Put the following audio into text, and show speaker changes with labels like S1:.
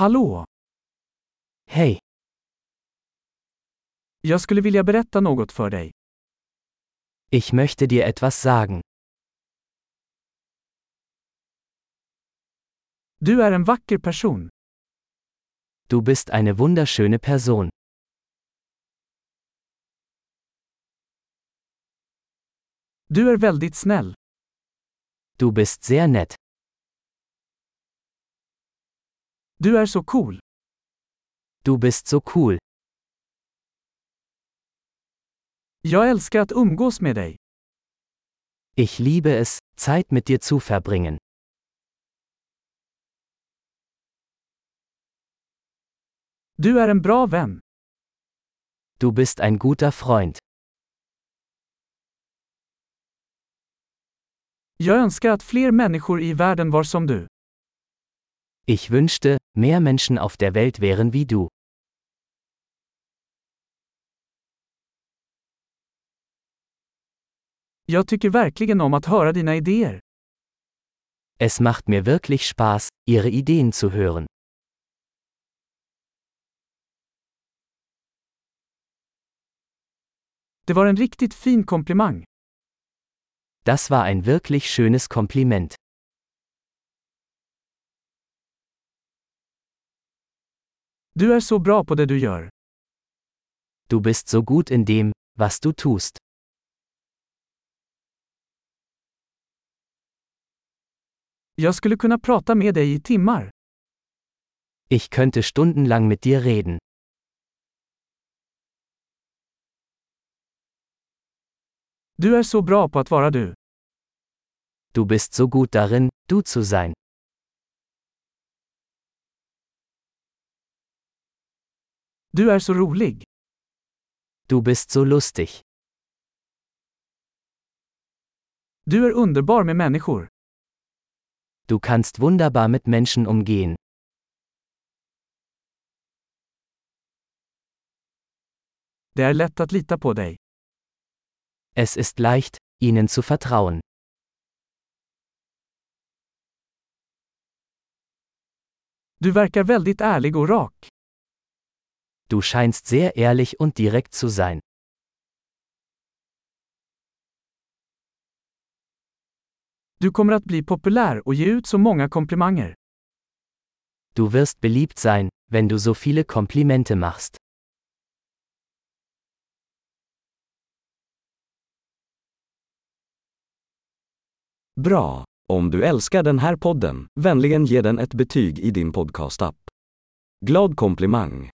S1: Hallå!
S2: Hey,
S1: Jag skulle vilja berätta något för dig.
S2: ich möchte dir etwas sagen.
S1: Du är en vacker person.
S2: Du bist eine wunderschöne Person.
S1: Du är väldigt snäll.
S2: Du bist sehr nett.
S1: Du är så cool.
S2: Du bist so cool.
S1: Jag älskar att umgås med dig.
S2: Ich liebe es, Zeit mit dir zu verbringen.
S1: Du är en bra vän.
S2: Du bist ein guter Freund.
S1: Jag önskar att fler människor i världen var som du.
S2: Ich wünschte, mehr Menschen auf der Welt wären wie du.
S1: Jag tycker verkligen om att höra dina idéer.
S2: Es macht mir wirklich Spaß, ihre Ideen zu hören.
S1: Det var en riktigt fin komplimang.
S2: Das war ein wirklich schönes Kompliment.
S1: Du är så bra på det du gör.
S2: Du bist so gut in dem, was du tust.
S1: Jag skulle kunna prata med dig i timmar.
S2: Ich könnte stundenlang mit dir reden.
S1: Du är så bra på att vara du.
S2: Du bist so gut darin, du zu sein.
S1: Du är så rolig.
S2: Du bist so lustig.
S1: Du är underbar med människor.
S2: Du kannst wunderbar mit Menschen umgehen.
S1: Det är lätt att lita på dig.
S2: Es ist leicht, ihnen zu vertrauen.
S1: Du verkar väldigt ärlig och rak.
S2: Du scheinst sehr ehrlich und direkt zu sein.
S1: Du kommer att bli populär och ge ut så många komplimanger.
S2: Du wirst beliebt sein, wenn du so viele Komplimente machst.
S3: Bra! Om du älskar den här podden, vänligen ge den ett betyg i din podcastapp. Glad komplimang!